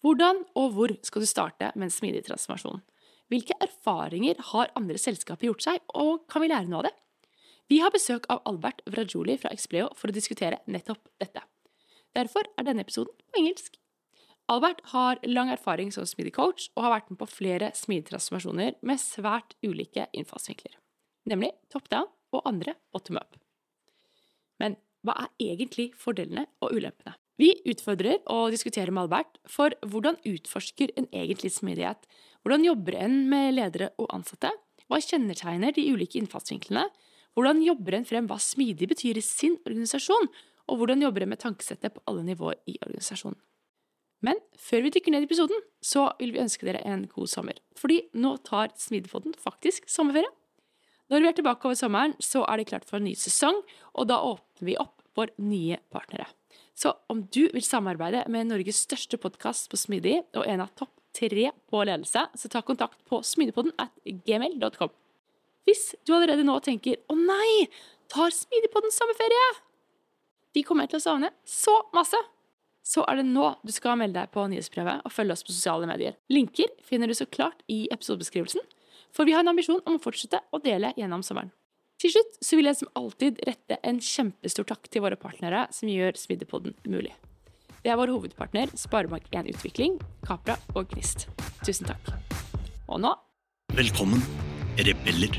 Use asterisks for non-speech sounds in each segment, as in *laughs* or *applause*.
Hvordan og hvor skal du starte med en smidig transformasjon? Hvilke erfaringer har andre selskaper gjort seg, og kan vi lære noe av det? Vi har besøk av Albert Vrajoli fra Expleo for å diskutere nettopp dette. Derfor er denne episoden på engelsk. Albert har lang erfaring som smidig coach og har vært med på flere smidige transformasjoner med svært ulike innfallsvinkler, nemlig top down og andre bottom up. Men hva er egentlig fordelene og ulempene? Vi utfordrer og diskuterer med Albert for hvordan utforsker en egentlig smidighet, hvordan jobber en med ledere og ansatte, hva kjennetegner de ulike innfallsvinklene, hvordan jobber en frem hva smidig betyr i sin organisasjon, og hvordan jobber en med tankesettet på alle nivåer i organisasjonen. Men før vi dykker ned i episoden, så vil vi ønske dere en god sommer. Fordi nå tar Smidigpodden faktisk sommerferie. Når vi er tilbake over sommeren, så er det klart for en ny sesong, og da åpner vi opp for nye partnere. Så om du vil samarbeide med Norges største podkast på Smidig og en av topp tre på ledelse, så ta kontakt på smidigpodden at gmail.com. Hvis du allerede nå tenker 'Å nei, tar Smidigpodden sommerferie?' De kommer til å savne så masse. Så er det nå du skal melde deg på nyhetsprøve og følge oss på sosiale medier. Linker finner du så klart i episodebeskrivelsen, for vi har en ambisjon om å fortsette å dele gjennom sommeren. Til slutt så vil jeg som alltid rette en kjempestor takk til våre partnere som gjør Smiddepodden mulig. Det er vår hovedpartner Sparebank1 Utvikling, Capra og Gnist. Tusen takk. Og nå Velkommen, rebeller,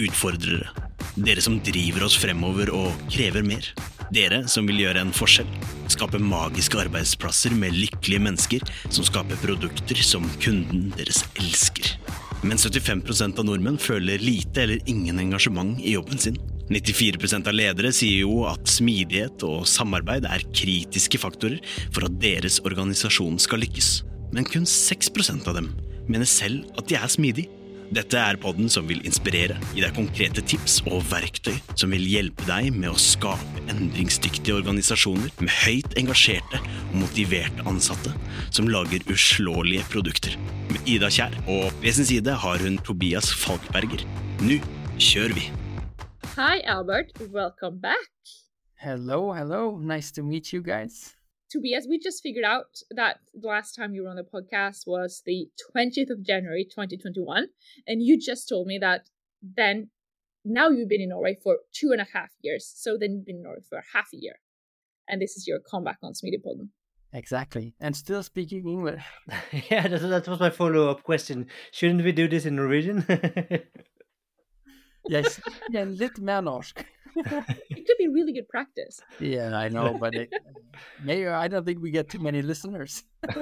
utfordrere. Dere som driver oss fremover og krever mer. Dere som vil gjøre en forskjell. Skape magiske arbeidsplasser med lykkelige mennesker som skaper produkter som kunden deres elsker. Men 75% av nordmenn føler lite eller ingen engasjement i jobben sin. 94% av ledere sier jo at smidighet og samarbeid er kritiske faktorer for at deres organisasjon skal lykkes. Men kun 6% av dem mener selv at de er smidige. Dette er podden som vil inspirere, gi deg konkrete tips og verktøy som vil hjelpe deg med å skape endringsdyktige organisasjoner med høyt engasjerte og motiverte ansatte som lager uslåelige produkter. Med Ida Kjær, og ved sin side har hun Tobias Falkberger. Nå kjører vi! Hi, Albert. Welcome back. Hello, hello. Nice to meet you guys. Tobias, we just figured out that the last time you were on the podcast was the 20th of January 2021. And you just told me that then, now you've been in Norway for two and a half years. So then you've been in Norway for half a year. And this is your comeback on Smidigpodden. Exactly. And still speaking English. *laughs* *laughs* yeah, that, that was my follow up question. Shouldn't we do this in Norwegian? *laughs* yes. Yeah, litt mer norsk. *laughs* it could be really good practice. Yeah, I know, but it, *laughs* maybe I don't think we get too many listeners. *laughs*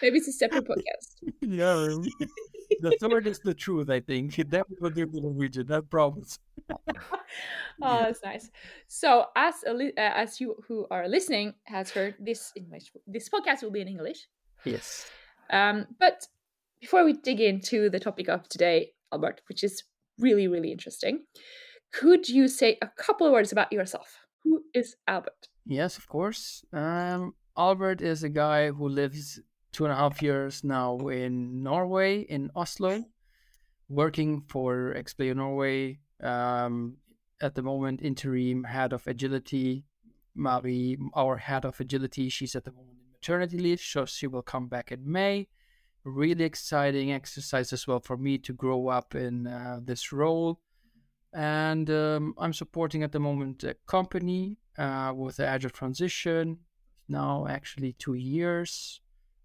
Maybe it's a separate podcast. yeah, the third is the truth. I think that will do the Norwegian. I promise. oh, that's nice. So, as uh, as you who are listening has heard, this English this podcast will be in English. Yes. Um, but before we dig into the topic of today, Albert, which is really, really interesting. Could you say a couple of words about yourself? Who is Albert? Yes, of course. Um, Albert is a guy who lives two and a half years now in Norway, in Oslo, working for Expleo Norway. Um, at the moment, interim head of agility. Marie, our head of agility, she's at the moment in maternity leave, so she will come back in May really exciting exercise as well for me to grow up in uh, this role. And um, I'm supporting at the moment a company uh, with the agile transition. Now, actually, two years.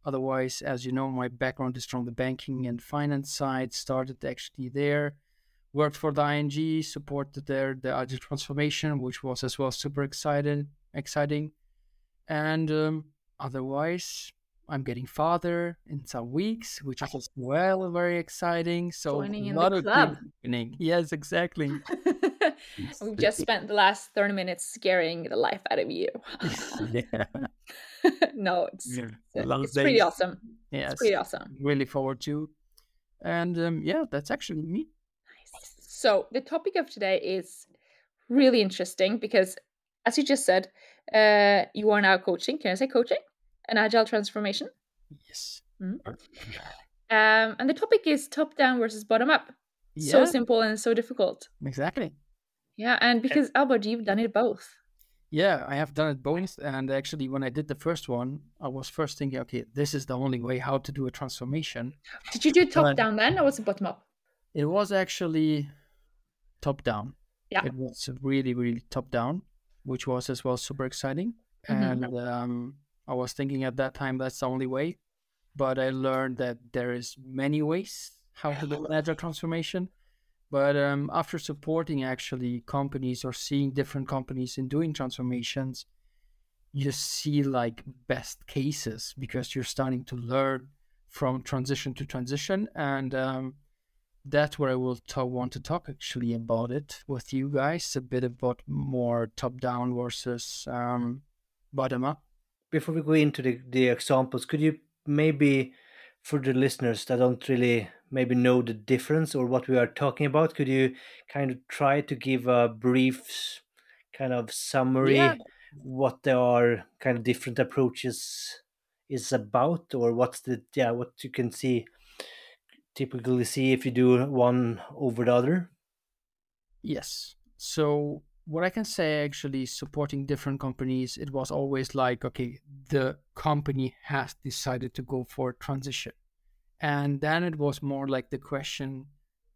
Otherwise, as you know, my background is from the banking and finance side. Started actually there, worked for the ING, supported there the agile transformation, which was as well super excited, exciting. And um, otherwise, I'm getting father in some weeks, which is as well very exciting. So Joining a lot of club. happening. Yes, exactly. *laughs* We've just spent the last 30 minutes scaring the life out of you. *laughs* yeah. *laughs* no, it's, yeah. it's, it's pretty awesome. Yeah, it's pretty awesome. Really forward to. And um, yeah, that's actually me. Nice. So the topic of today is really interesting because, as you just said, uh, you are now coaching. Can I say coaching? An agile transformation. Yes. Mm-hmm. Um, and the topic is top down versus bottom up. Yeah. So simple and so difficult. Exactly. Yeah, and because Albert, you've done it both. Yeah, I have done it both. And actually, when I did the first one, I was first thinking, okay, this is the only way how to do a transformation. Did you do top But- down then, or was it bottom up? It was actually top down. Yeah. It was really, really top down, which was as well super exciting. Mhm. And um, I was thinking at that time that's the only way. But I learned that there is many ways how to do an agile transformation. But um, after supporting actually companies or seeing different companies in doing transformations, you see like best cases because you're starting to learn from transition to transition. And um, that's where I will ta- want to talk actually about it with you guys a bit about more top down versus um, bottom up. Before we go into the, the examples, could you maybe, for the listeners that don't really maybe know the difference or what we are talking about, could you kind of try to give a brief kind of summary Yeah. what there are kind of different approaches is about or what's the yeah what you can see typically see if you do one over the other Yes. So what I can say actually supporting different companies, it was always like, okay, the company has decided to go for transition. And then it was more like the question,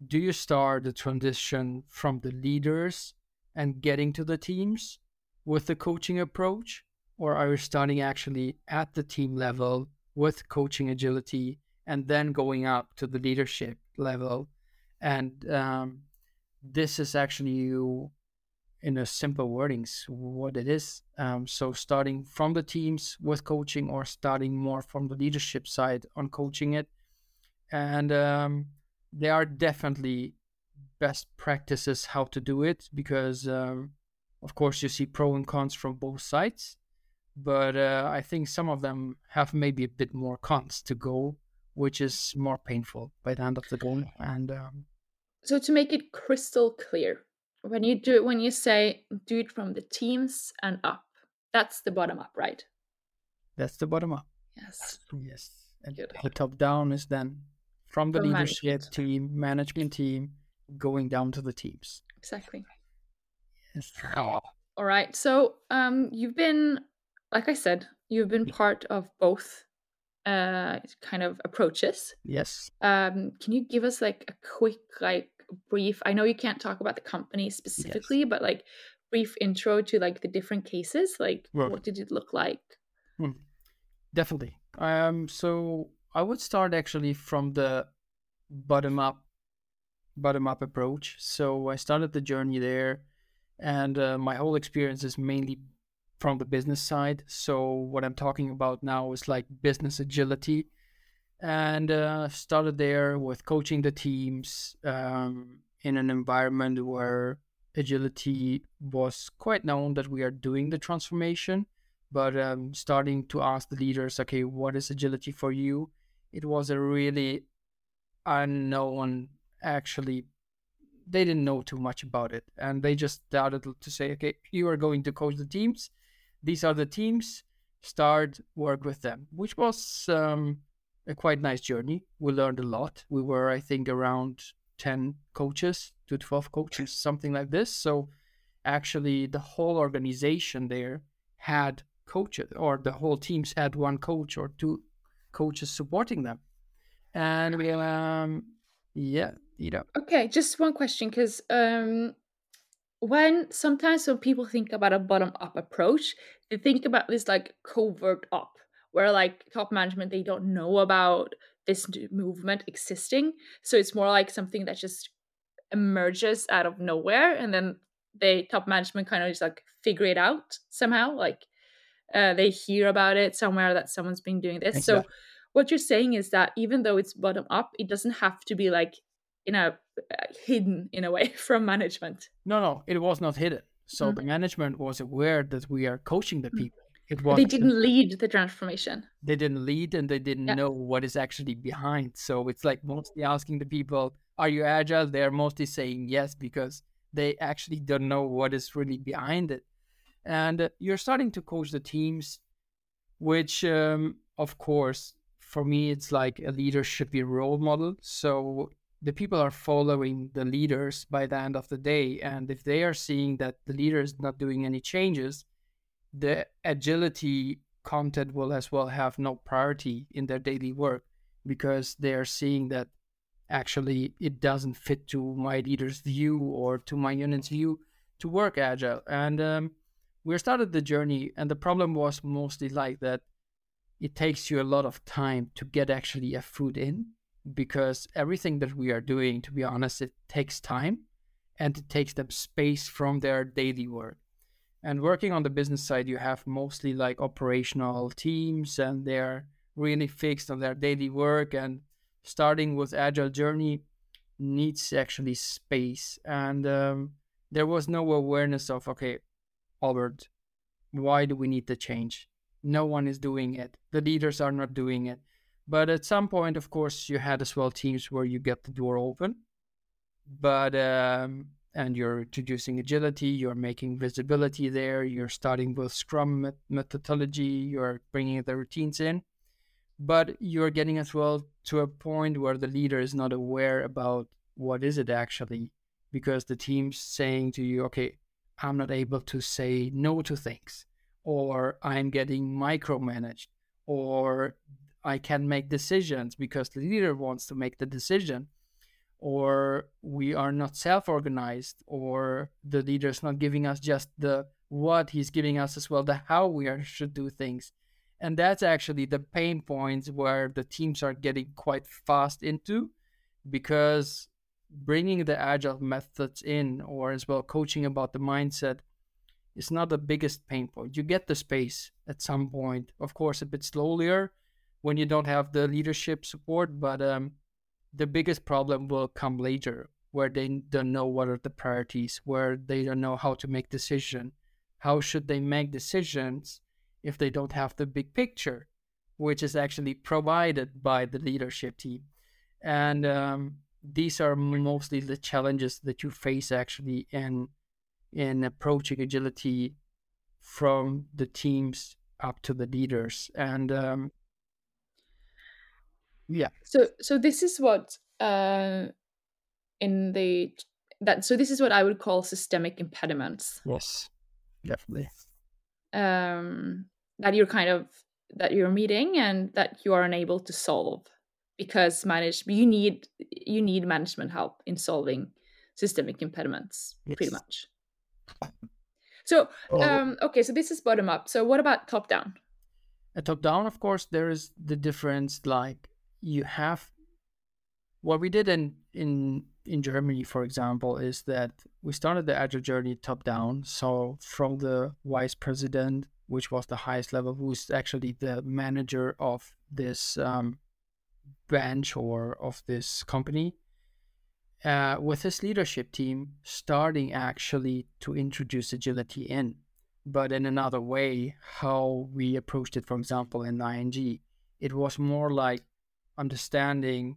do you start the transition from the leaders and getting to the teams with the coaching approach? Or are you starting actually at the team level with coaching agility and then going up to the leadership level? And um, this is actually you in a simple wordings what it is um, so starting from the teams with coaching or starting more from the leadership side on coaching it. And um, there are definitely best practices how to do it because um, of course you see pro and cons from both sides but uh, i think some of them have maybe a bit more cons to go which is more painful by the end of the day and um, So to make it crystal clear, when you do it when you say do it from the teams and up, that's the bottom up, right? that's the bottom up Yes. Yes. And Good. the top down is then from the From leadership management. team, management team, going down to the teams. Exactly. Yes. All right. So um you've been like I said, you've been part of both uh kind of approaches. Yes. Um can you give us like a quick like brief I know you can't talk about the company specifically, but like brief intro to like the different cases, like Right. what did it look like? Definitely. Um so I would start actually from the bottom up bottom up approach. So I started the journey there and uh, my whole experience is mainly from the business side. So what I'm talking about now is like business agility and uh, started there with coaching the teams um, in an environment where agility was quite known that we are doing the transformation but um, starting to ask the leaders okay what is agility for you? It was a really unknown actually they didn't know too much about it and they just started to say okay you are going to coach the teams. These are the teams. Start work with them which was um, a quite nice journey. We learned a lot. We were i think around 10 coaches to 12 coaches something like this. So actually the whole organization there had coaches or the whole teams had one coach or two coaches supporting them. And we um yeah you know. Okay, just one question because um, when sometimes when people think about a bottom up approach, they think about this like covert up, where like top management they don't know about this movement existing, so it's more like something that just emerges out of nowhere, and then they top management kind of just like figure it out somehow, like uh, they hear about it somewhere that someone's been doing this. So what you're saying is that even though it's bottom up, it doesn't have to be like in a uh, hidden in a way *laughs* from management. no no it was not hidden so Mm. the management was aware that we are coaching the Mm. people it was They didn't lead the transformation. they didn't lead and they didn't Yeah. know what is actually behind. So it's like mostly asking the people, Are you agile? They're mostly saying yes because they actually don't know what is really behind it. And uh, you're starting to coach the teams, which, um, of course, for me, it's like a leader should be a role model. So the people are following the leaders by the end of the day. And if they are seeing that the leader is not doing any changes, the agility content will as well have no priority in their daily work because they're seeing that actually it doesn't fit to my leader's view or to my unit's view to work agile. And um, we started the journey, and the problem was mostly like that it takes you a lot of time to get actually a food in because everything that we are doing, to be honest, it takes time and it takes them space from their daily work. And working on the business side, you have mostly like operational teams and they're really fixed on their daily work. And starting with Agile Journey needs actually space. And um, there was no awareness of, okay, Albert, why do we need the change? No one is doing it. The leaders are not doing it. But at some point, of course, you had as well teams where you get the door open. But um, and you're introducing agility, you're making visibility there, you're starting with Scrum methodology, you're bringing the routines in, but you're getting as well to a point where the leader is not aware about what is it actually, because the team's saying to you, okay, I'm not able to say no to things, or I'm getting micromanaged, or I can make decisions because the leader wants to make the decision or we are not self-organized or the leader is not giving us just the what he's giving us as well the how we are, should do things. And that's actually the pain points where the teams are getting quite fast into because bringing the agile methods in or as well coaching about the mindset is not the biggest pain point. You get the space at some point of course a bit slower when you don't have the leadership support but um, the biggest problem will come later where they don't know what are the priorities where they don't know how to make decision. How should they make decisions if they don't have the big picture which is actually provided by the leadership team? And um, these are mostly the challenges that you face actually in in approaching agility from the teams up to the leaders. And um, yeah. So so this is what uh in the that so this is what I would call systemic impediments. Yes. Definitely. Um that you're kind of that you're meeting and that you are unable to solve because manage you need you need management help in solving systemic impediments yes. pretty much. So oh. um okay, so this is bottom up. So what about top down? At top down, of course, there is the difference like you have what we did in in in Germany, for example, is that we started the agile journey top down. So from the vice president, which was the highest level, who's actually the manager of this um, branch or of this company, uh, with his leadership team, starting actually to introduce agility in, but in another way. How we approached it, for example, in ING, it was more like understanding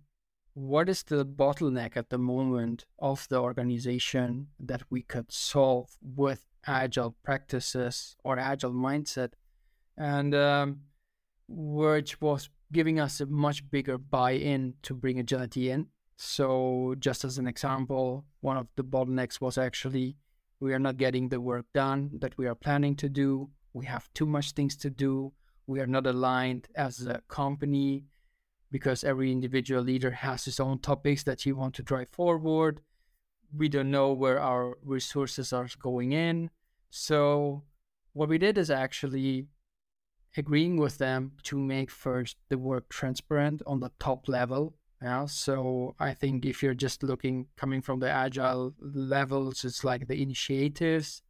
what is the bottleneck at the moment of the organization that we could solve with agile practices or agile mindset and um, which was giving us a much bigger buy-in to bring agility in. So just as an example one of the bottlenecks was actually we are not getting the work done that we are planning to do. We have too much things to do. We are not aligned as a company because every individual leader has his own topics that he wants to drive forward. We don't know where our resources are going in. So what we did is actually agreeing with them to make first the work transparent on the top level. Yeah. So I think if you're just looking coming from the agile levels, it's like the initiatives.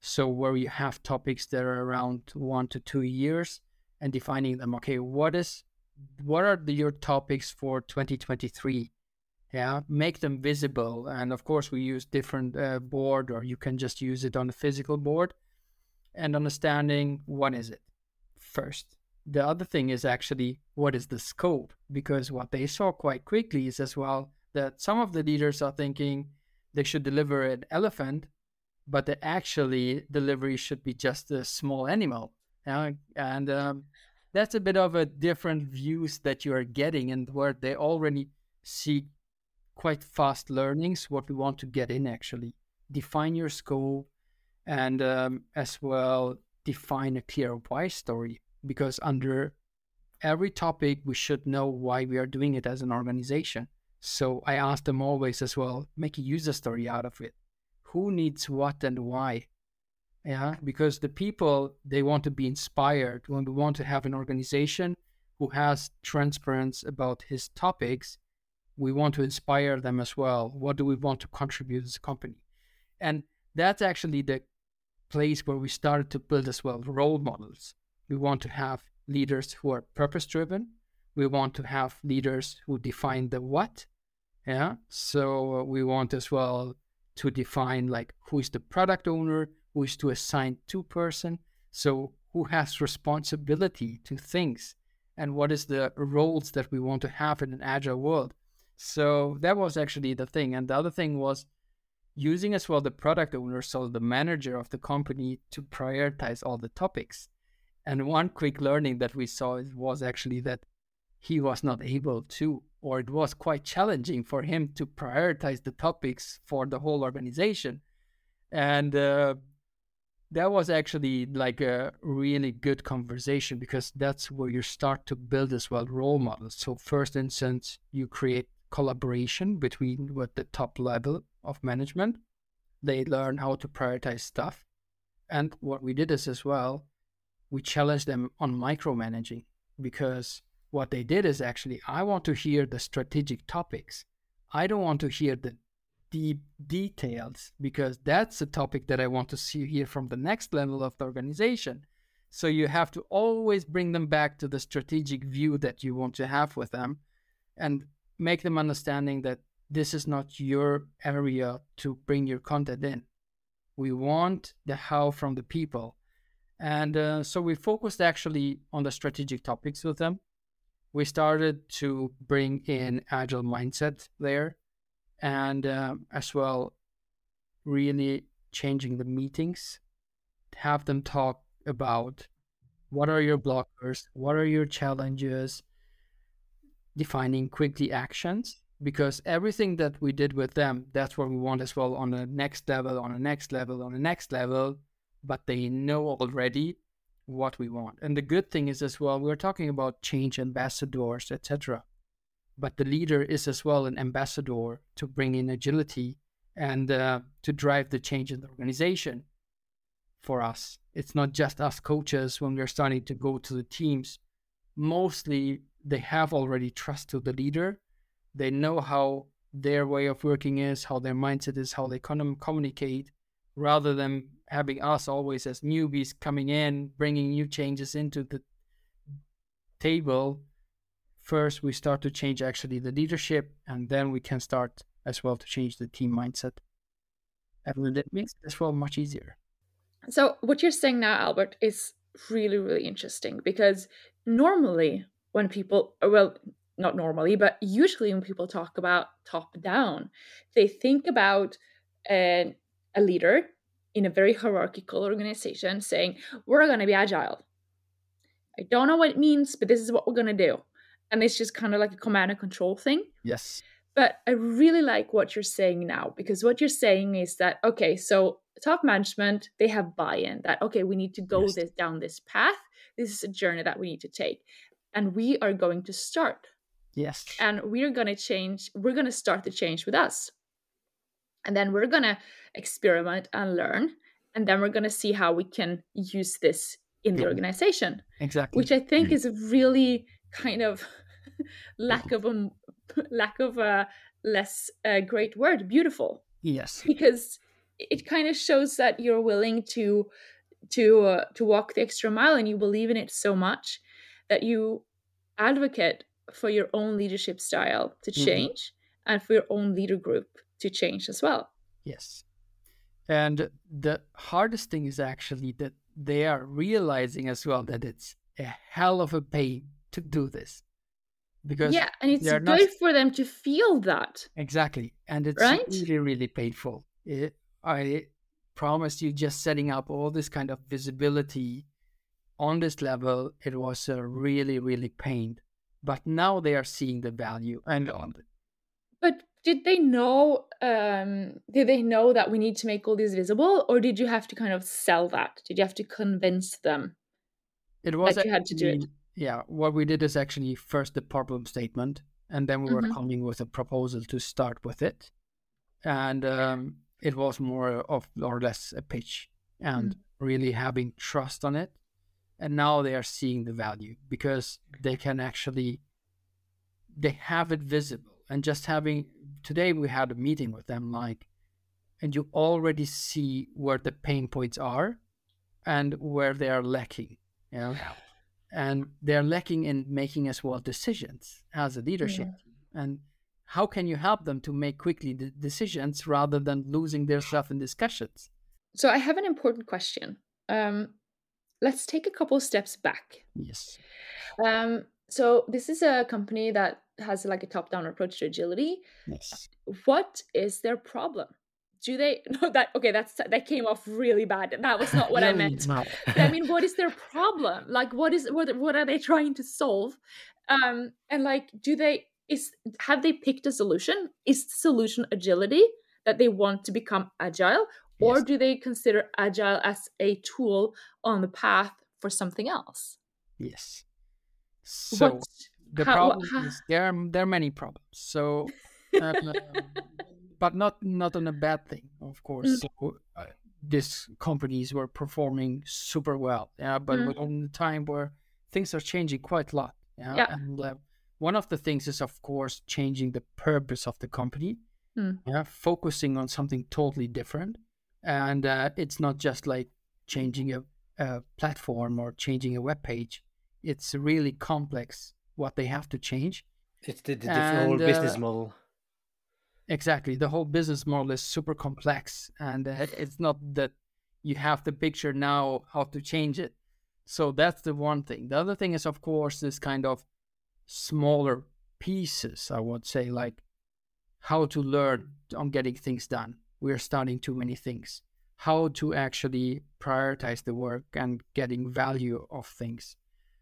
So where you have topics that are around one to two years and defining them. Okay, what is what are the, your topics for 2023 yeah make them visible and of course we use different uh, board or you can just use it on a physical board and understanding what is it first. The other thing is actually what is the scope? Because what they saw quite quickly is as well that some of the leaders are thinking they should deliver an elephant but the actually delivery should be just a small animal. Yeah? and um, that's a bit of a different views that you are getting and where they already see quite fast learnings what we want to get in actually define your scope and um, as well define a clear why story because under every topic we should know why we are doing it as an organization. So I ask them always as well, make a user story out of it. Who needs what and why? Yeah, because the people they want to be inspired when we want to have an organization who has transparency about his topics, we want to inspire them as well. What do we want to contribute as a company? And that's actually the place where we started to build as well role models. We want to have leaders who are purpose driven. We want to have leaders who define the what. Yeah. So uh, we want as well to define like who is the product owner, who is to assign to person. So who has responsibility to things and what is the roles that we want to have in an agile world. So that was actually the thing. And the other thing was using as well the product owner, so the manager of the company, to prioritize all the topics. And one quick learning that we saw was actually that he was not able to, or it was quite challenging for him to prioritize the topics for the whole organization. And uh, that was actually like a really good conversation because that's where you start to build as well role models. So, first instance, you create collaboration between what the top level of management. They learn how to prioritize stuff. And what we did is as well, we challenged them on micromanaging because what they did is actually, I want to hear the strategic topics. I don't want to hear the deep details because that's a topic that I want to see here from the next level of the organization. So you have to always bring them back to the strategic view that you want to have with them and make them understanding that this is not your area to bring your content in. We want the how from the people. And uh, so we focused actually on the strategic topics with them. We started to bring in agile mindset there and uh, as well really changing the meetings have them talk about what are your blockers what are your challenges defining quickly actions because everything that we did with them that's what we want as well on the next level on the next level on the next level but they know already what we want. And the good thing is as well we're talking about change ambassadors etc but the leader is as well an ambassador to bring in agility and uh, to drive the change in the organization for us. It's not just us coaches when we're starting to go to the teams. Mostly they have already trust to the leader. They know how their way of working is, how their mindset is, how they con- communicate, rather than having us always as newbies coming in, bringing new changes into the table first we start to change actually the leadership and then we can start as well to change the team mindset. And it makes it as well much easier. So what you're saying now albert is really really interesting because normally when people well not normally but usually when people talk about top down they think about an, a leader in a very hierarchical organization saying we're going to be agile. I don't know what it means but this is what we're going to do and it's just kind of like a command and control thing. Yes. But I really like what you're saying now because what you're saying is that okay, so top management they have buy-in that okay, we need to go yes. this down this path. This is a journey that we need to take, and we are going to start. Yes. And we're going to change. We're going to start the change with us, and then we're going to experiment and learn, and then we're going to see how we can use this in the organization. Exactly. Which I think mm-hmm. is a really kind of *laughs* *laughs* lack of a lack of a less uh, great word beautiful yes because it kind of shows that you're willing to to uh, to walk the extra mile and you believe in it so much that you advocate for your own leadership style to mm-hmm. change mm-hmm. and for your own leader group to change as well yes and the hardest thing is actually that they are realizing as well that it's a hell of a pain to do this because yeah and it's good not... for them to feel that exactly and it's right? really really painful it, i promise you just setting up all this kind of visibility on this level it was a really really pain but now they are seeing the value and on. But did they know? Um, did they know that we need to make all these visible, or did you have to kind of sell that? Did you have to convince them It was that you had to do it? Yeah, what we did is actually first the problem statement, and then we were Mhm. coming with a proposal to start with it, and um, it was more of or less a pitch, and Mm. really having trust on it, and now they are seeing the value because they can actually they have it visible, and just having today we had a meeting with them like, and you already see where the pain points are, and where they are lacking, you know and they're lacking in making as well decisions as a leadership team. And how can you help them to make quickly the decisions rather than losing their stuff in discussions? So I have an important question. Um, let's take a couple steps back. Yes. Um, so this is a company that has like a top-down approach to agility. Yes. What is their problem? Do they *laughs* no that okay? That's that came off really bad. That was not what I *laughs* meant. No. I mean, what is their problem? Like, what is what what are they trying to solve? Um, and like, do they is have they picked a solution? Is the solution agility that they want to become agile, or Yes. do they consider agile as a tool on the path for something else? Yes. So What- the how- problem how- is there. Are, there are many problems. So, *laughs* um, but not not on a bad thing, of course. Mm. So, uh, these companies were performing super well. Yeah, but Mm. we're on a time where things are changing quite a lot. Yeah, Yeah. and uh, one of the things is, of course, changing the purpose of the company. Mm. Yeah, focusing on something totally different, and uh, it's not just like changing a, a platform or changing a web page. It's really complex what they have to change. It's the, the, the whole business uh, model. Exactly. The whole business model is super complex, and uh, it's not that you have the picture now how to change it. So that's the one thing. The other thing is, of course, this kind of smaller pieces, I would say, like how to learn on getting things done. We're starting too many things. How to actually prioritize the work and getting value of things.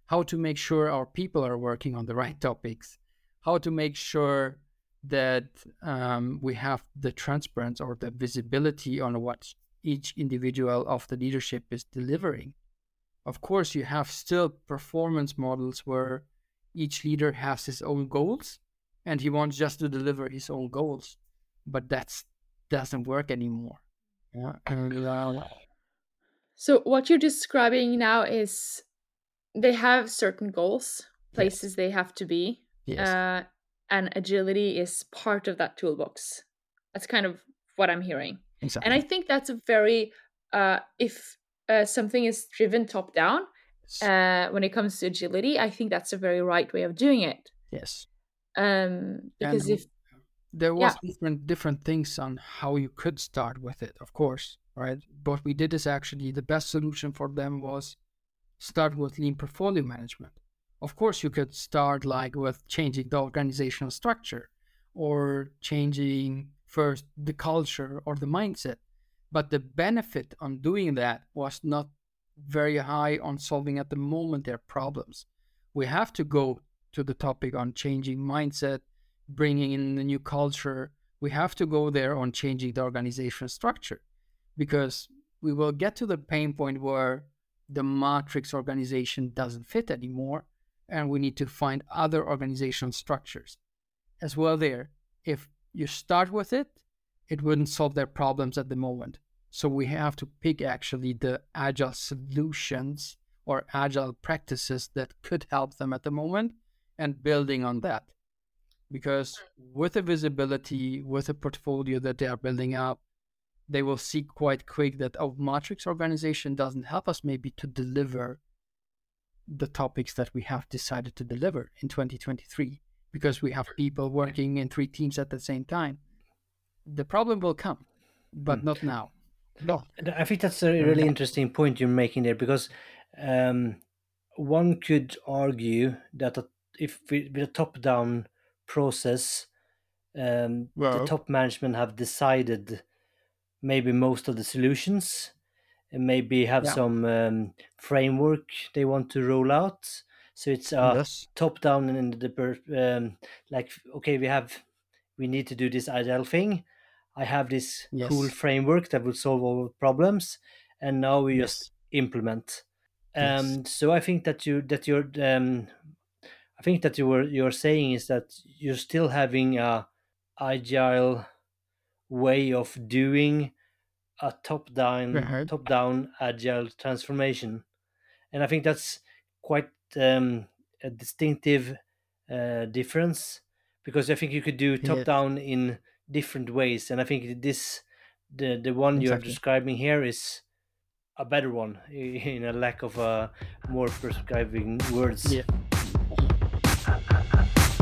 How to make sure our people are working on the right topics. How to make sure that um, we have the transparency or the visibility on what each individual of the leadership is delivering. Of course, you have still performance models where each leader has his own goals and he wants just to deliver his own goals, but that doesn't work anymore. Yeah, uh, So what you're describing now is they have certain goals, places they have to be, yes, uh, and agility is part of that toolbox. That's kind of what I'm hearing, exactly. and I think that's a very uh, if uh, something is driven top down uh, when it comes to agility, I think that's a very right way of doing it. yes. Um, because And if there Yeah. was different different things on how you could start with it of course right what we did is actually the best solution for them was start with lean portfolio management of course you could start like with changing the organizational structure or changing first the culture or the mindset. But the benefit on doing that was not very high on solving at the moment their problems. We have to go to the topic on changing mindset bringing in the new culture, we have to go there on changing the organization structure because we will get to the pain point where the matrix organization doesn't fit anymore and we need to find other organizational structures. As well there if you start with it it wouldn't solve their problems at the moment. So we have to pick actually the agile solutions or agile practices that could help them at the moment and building on that. Because with the visibility, with the portfolio that they are building up, they will see quite quick that oh, matrix organization doesn't help us maybe to deliver the topics that we have decided to deliver in 2023 because we have people working in three teams at the same time. The problem will come, but Hmm. not now. No. I think that's a really interesting point you're making there because um, one could argue that if we, with a top-down process, um, the top management have decided maybe most of the solutions and maybe have Yeah. some um, framework they want to roll out. So it's a yes. top down and the um, like okay we have we need to do this agile thing. I have this Yes. cool framework that will solve all problems, and now we just Yes. implement. Yes. And so I think that you that you're um, I think that you were you're saying is that you're still having a agile way of doing a top down Right. top down agile transformation, and I think that's quite um, a distinctive uh, difference because I think you could do top is. down in different ways, and I think this the the one you're describing here is a better one *laughs* in a lack of uh, more prescribing words. Yeah.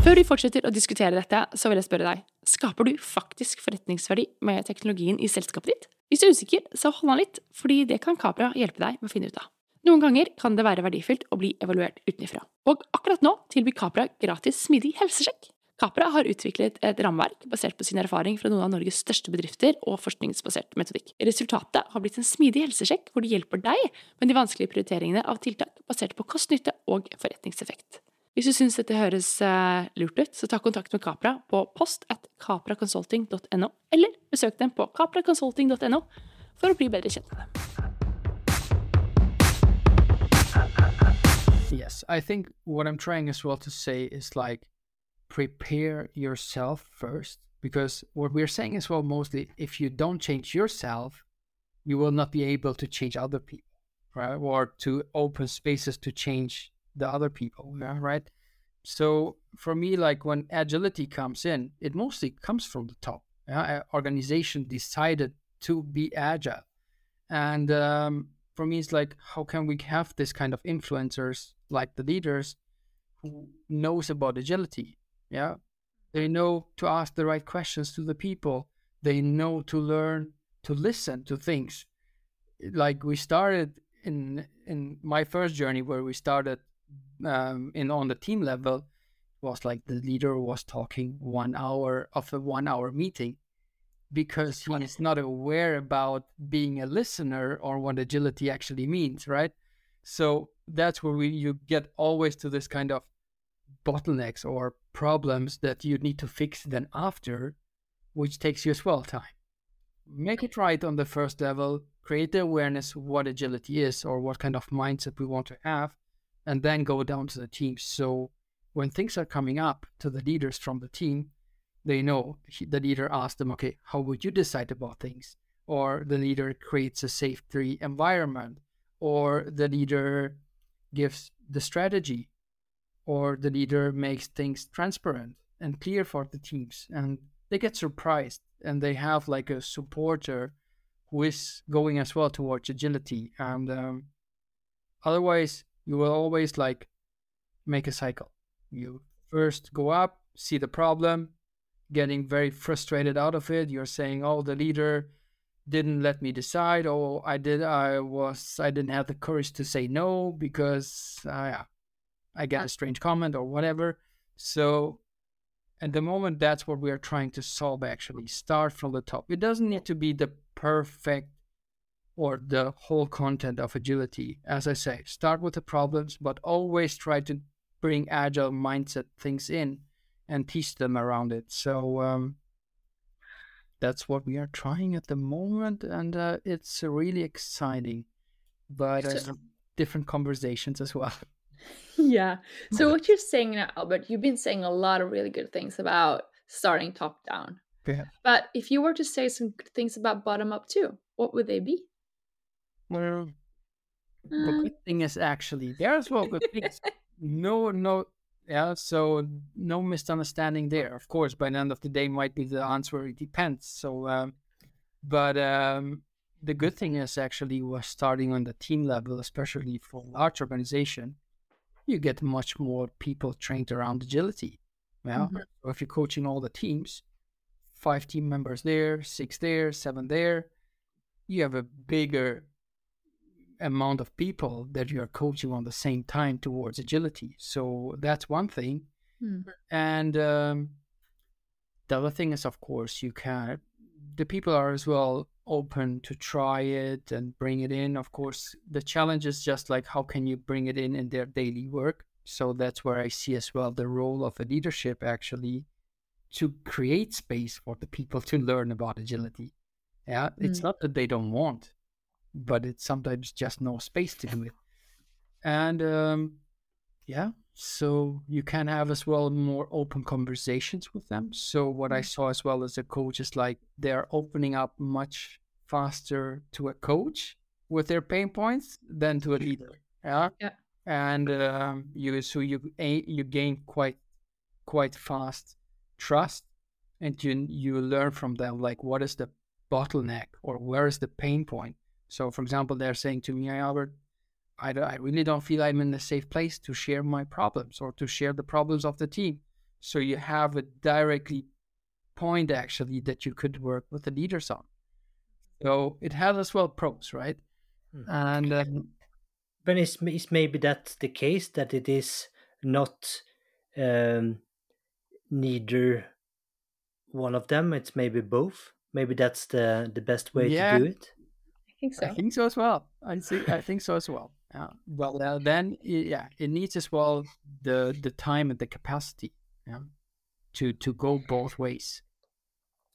Før vi fortsetter å diskutere dette, så vil jeg spørre deg, skaper du faktisk forretningsverdi med teknologien i selskapet ditt? Hvis du er usikker, så hold an litt, fordi det kan Capra hjelpe deg med å finne ut av. Noen ganger kan det være verdifullt å bli evaluert utenfra. Og akkurat nå tilbyr Capra gratis smidig helsesjekk. Capra har utviklet et rammeverk basert på sin erfaring fra noen av Norges største bedrifter og forskningsbasert metodikk. Resultatet har blitt en smidig helsesjekk hvor de hjelper deg med de vanskelige prioriteringene av tiltak basert på kost-nytte og forretningseffekt. Hvis du syns dette høres eh, lurt ut, så ta kontakt med Capra på post at capraconsulting.no, eller besøk dem på capraconsulting.no for å bli bedre kjent med dem. Yes, I think what I'm trying as well to say is like prepare yourself first because what we're saying as well mostly if you don't change yourself, you will not be able to change other people, right? Or to open spaces to change the other people, yeah, right? So for me, like when agility comes in, it mostly comes from the top. Yeah, organization decided to be agile, and um, for me, it's like how can we have this kind of influencers like the leaders who knows about agility? Yeah, they know to ask the right questions to the people. They know to learn to listen to things. Like we started in in my first journey where we started um, in on the team level was like the leader was talking one hour of a one hour meeting because he is not aware about being a listener or what agility actually means right? So that's where we you get always to this kind of bottlenecks or problems that you need to fix then after which takes you as well time. Make it right on the first level create the awareness of what agility is or what kind of mindset we want to have and then go down to the teams so when things are coming up to the leaders from the team they know he- the leader asks them okay how would you decide about things? Or the leader creates a safety environment or the leader gives the strategy or the leader makes things transparent and clear for the teams and they get surprised and they have like a supporter who is going as well towards agility. And um, otherwise you will always like make a cycle. You first go up see the problem getting very frustrated out of it. You're saying oh the leader didn't let me decide. Oh i did i was i didn't have the courage to say no because uh, i got a strange comment or whatever. So at the moment that's what we are trying to solve actually. Start from the top. It doesn't need to be the perfect or the whole content of agility as i say start with the problems but always try to bring agile mindset things in and teach them around it so um, that's what we are trying at the moment and uh, it's really exciting but uh, So- different conversations as well *laughs* Yeah. So what you're saying now, Albert, you've been saying a lot of really good things about starting top down. Yeah. But if you were to say some good things about bottom up too, what would they be? Well the Uh, good thing is actually there as well good things no no yeah so no misunderstanding there of course by the end of the day might be the answer it depends so um but um the good thing is actually was starting on the team level especially for large organization you get much more people trained around agility yeah Mhm. so if you're coaching all the teams five team members there six there seven there you have a bigger amount of people that you are coaching on the same time towards agility. So that's one thing. Hmm. And um, the other thing is, of course, you can, the people are as well open to try it and bring it in. Of course, the challenge is just like how can you bring it in in their daily work. So that's where I see as well the role of a leadership actually to create space for the people to learn about agility. Yeah, it's Mm. not that they don't want, but it's sometimes just no space to do it. And um, yeah, so you can have as well more open conversations with them. So what I saw as well as a coach is like they're opening up much faster to a coach with their pain points than to a leader. Yeah. Yeah. And um, you so you you gain quite quite fast trust, and you you learn from them like what is the bottleneck or where is the pain point. So, for example, they're saying to me, Albert, I, I really don't feel I'm in a safe place to share my problems or to share the problems of the team. So you have a directly point actually that you could work with the leaders on. So it has as well pros, right? Hmm. And um, But is, is maybe that the case that it is not um, neither one of them? It's maybe both. Maybe that's the the best way Yeah. to do it. I think so. I think so as well. I think I think so as well. Yeah. Well, uh, then yeah, it needs as well the the time and the capacity, yeah, to to go both ways.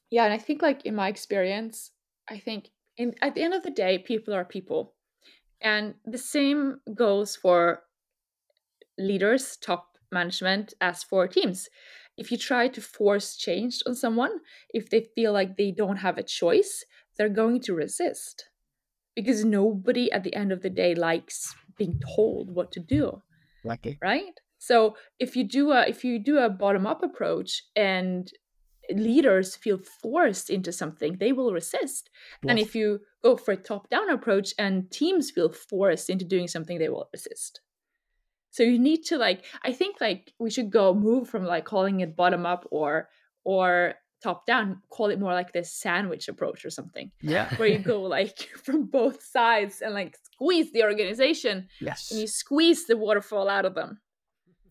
Yeah, and I think like in my experience, I think in at the end of the day, people are people. And the same goes for leaders, top management, as for teams. If you try to force change on someone, if they feel like they don't have a choice, they're going to resist. Because nobody at the end of the day likes being told what to do it. right? So if you do a if you do a bottom up approach and leaders feel forced into something they will resist. And if you go for a top down approach and teams feel forced into doing something they will resist. So you need to like i think like we should go move from like calling it bottom up or or top down call it more like this sandwich approach or something Yeah. *laughs* where you go like *laughs* from both sides and like squeeze the organization Yes. and you squeeze the waterfall out of them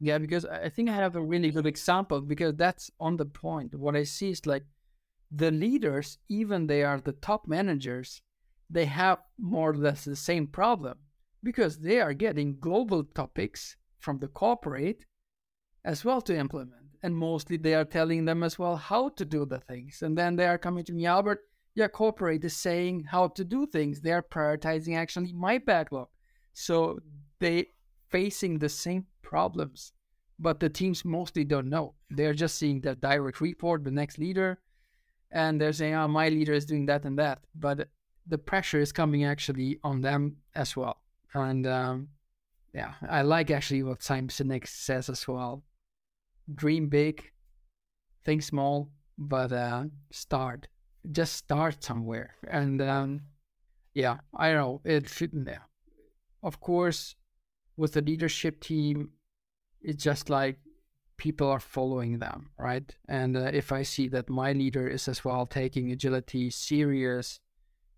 Yeah, because I think I have a really good example because that's on the point. What I see is like the leaders, even they are the top managers, they have more or less the same problem because they are getting global topics from the corporate as well to implement. And mostly they are telling them as well how to do the things. And then they are coming to me, Albert, yeah, corporate is saying how to do things. They are prioritizing actually my backlog. So they facing the same problems, but the teams mostly don't know. They're just seeing the direct report, the next leader, and they're saying, oh, my leader is doing that and that. But the pressure is coming actually on them as well. And um, yeah, I like actually what Simon Sinek says as well. Dream big, think small, but uh, start. Just start somewhere. And um, yeah, I know. It shouldn't. yeah. Of course, with the leadership team, it's just like people are following them, right? And uh, if I see that my leader is as well taking agility serious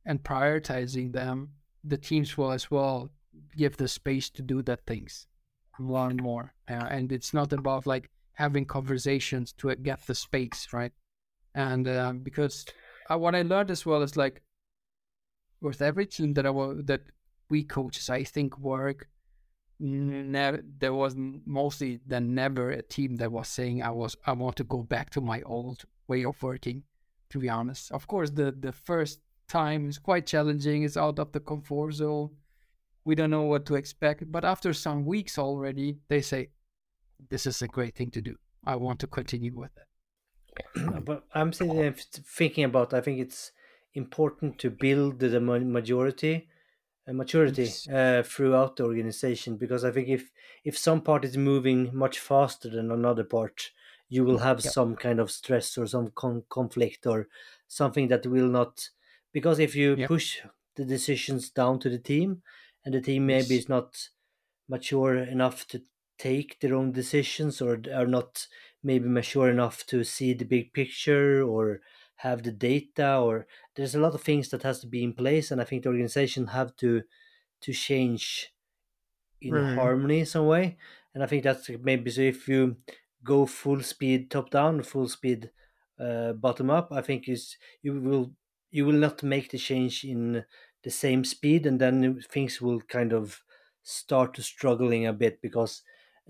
and prioritizing them, the teams will as well give the space to do that things, learn more. Uh, and it's not about like having conversations to get the space, right? And uh, because uh, what I learned as well is like with every team that I that we coaches, I think work there was mostly then never a team that was saying I was I want to go back to my old way of working. To be honest, of course, the the first time is quite challenging. It's out of the comfort zone. We don't know what to expect, but after some weeks already, they say, "This is a great thing to do. I want to continue with it." but I'm thinking about. I think it's important to build the majority, uh, maturity uh, throughout the organization because I think if if some part is moving much faster than another part, you will have Yep. some kind of stress or some con- conflict or something that will not. Because if you Yep. push the decisions down to the team, and the team maybe is not mature enough to take their own decisions or are not maybe mature enough to see the big picture or have the data or there's a lot of things that has to be in place and i think the organization have to to change in harmony in some way. And i think that's maybe so if you go full speed top down full speed uh, bottom up i think is you will you will not make the change in the same speed and then things will kind of start to struggling a bit because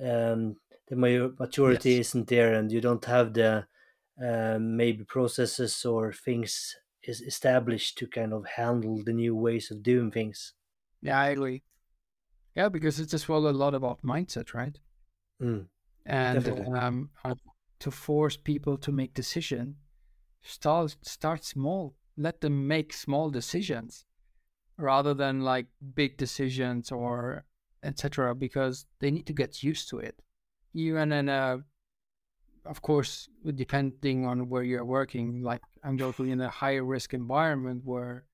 um, the ma- maturity Yes. isn't there and you don't have the uh, maybe processes or things is established to kind of handle the new ways of doing things. Yeah, I agree. Yeah, because it's as well a lot about mindset, right? Mm. And um, uh, to force people to make decision, start start small. Let them make small decisions rather than like big decisions or etc. Because they need to get used to it. Even in a, of course, depending on where you're working, like I'm working in a higher risk environment where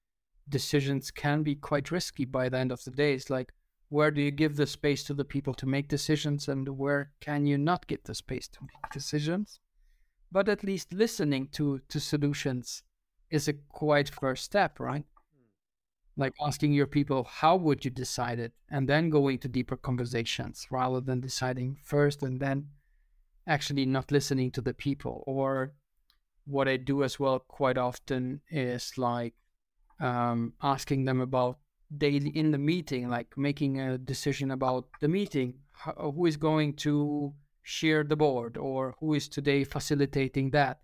decisions can be quite risky by the end of the day. It's like, where do you give the space to the people to make decisions and where can you not give the space to make decisions? But at least listening to, to solutions is a quite first step, right? Like asking your people, how would you decide it? And then going to deeper conversations rather than deciding first and then actually not listening to the people. Or what I do as well quite often is like um, asking them about daily in the meeting, like making a decision about the meeting, how, who is going to share the board or who is today facilitating that.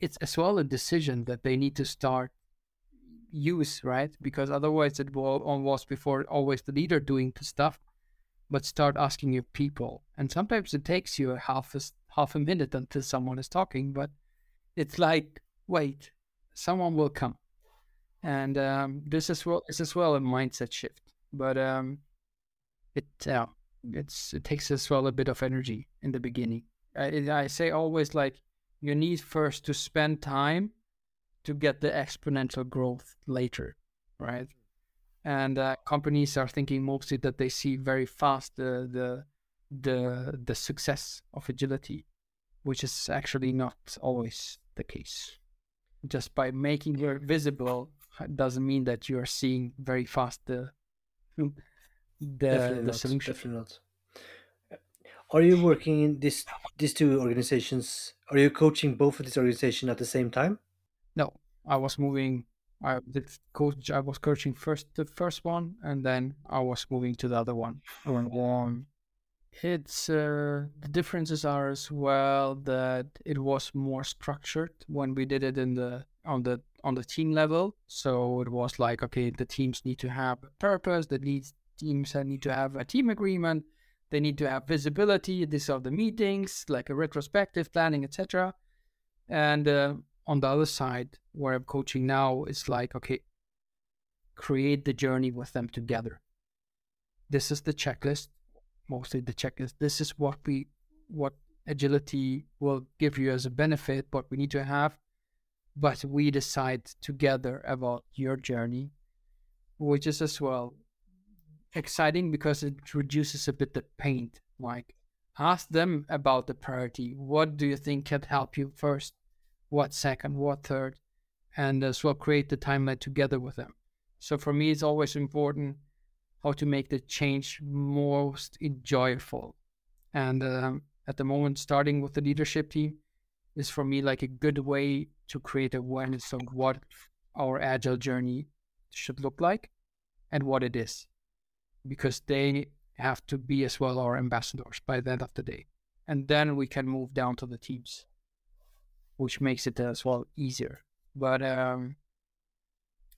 It's as well a decision that they need to start use, right? Because otherwise it was before always the leader doing the stuff, but start asking your people. And sometimes it takes you half a, half a minute until someone is talking, but it's like, wait, someone will come and um, this is well is as well a mindset shift but um, it uh, it's it takes as well a bit of energy in the beginning I, I say always like you need first to spend time to get the exponential growth later right and uh, companies are thinking mostly that they see very fast the the the the success of agility which is actually not always the case just by making it visible doesn't mean that you are seeing very fast the the, definitely the not, solution. Definitely not. Are you working in this these two organizations? Are you coaching both of these organizations at the same time? No, I was moving. I did coach. I was coaching first the first one, and then I was moving to the other one. Um, it's uh, the differences are as well that it was more structured when we did it in the on the on the team level. So it was like, okay, the teams need to have a purpose. The leads teams need to have a team agreement. They need to have visibility. These are the meetings, like a retrospective planning, etc. And uh, on the other side, where I'm coaching now, is like, okay, create the journey with them together. This is the checklist, mostly the checklist. This is what we, what agility will give you as a benefit, what we need to have but we decide together about your journey, which is as well exciting because it reduces a bit the pain. Like, ask them about the priority. What do you think can help you first? What second? What third? And as well, create the timeline together with them. So for me, it's always important how to make the change most enjoyable. And um, at the moment, starting with the leadership team, is for me like a good way to create awareness of what our agile journey should look like and what it is because they have to be as well our ambassadors by the end of the day and then we can move down to the teams which makes it as well easier but um,